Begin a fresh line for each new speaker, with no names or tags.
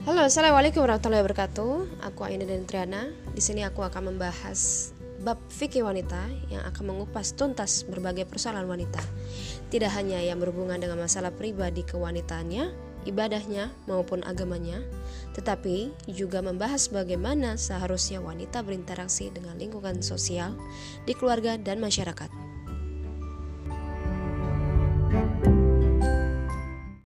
Halo, assalamualaikum warahmatullahi wabarakatuh. Aku Aina dan Triana. Di sini aku akan membahas bab fikih wanita yang akan mengupas tuntas berbagai persoalan wanita. Tidak hanya yang berhubungan dengan masalah pribadi kewanitaannya, ibadahnya maupun agamanya, tetapi juga membahas bagaimana seharusnya wanita berinteraksi dengan lingkungan sosial di keluarga dan masyarakat.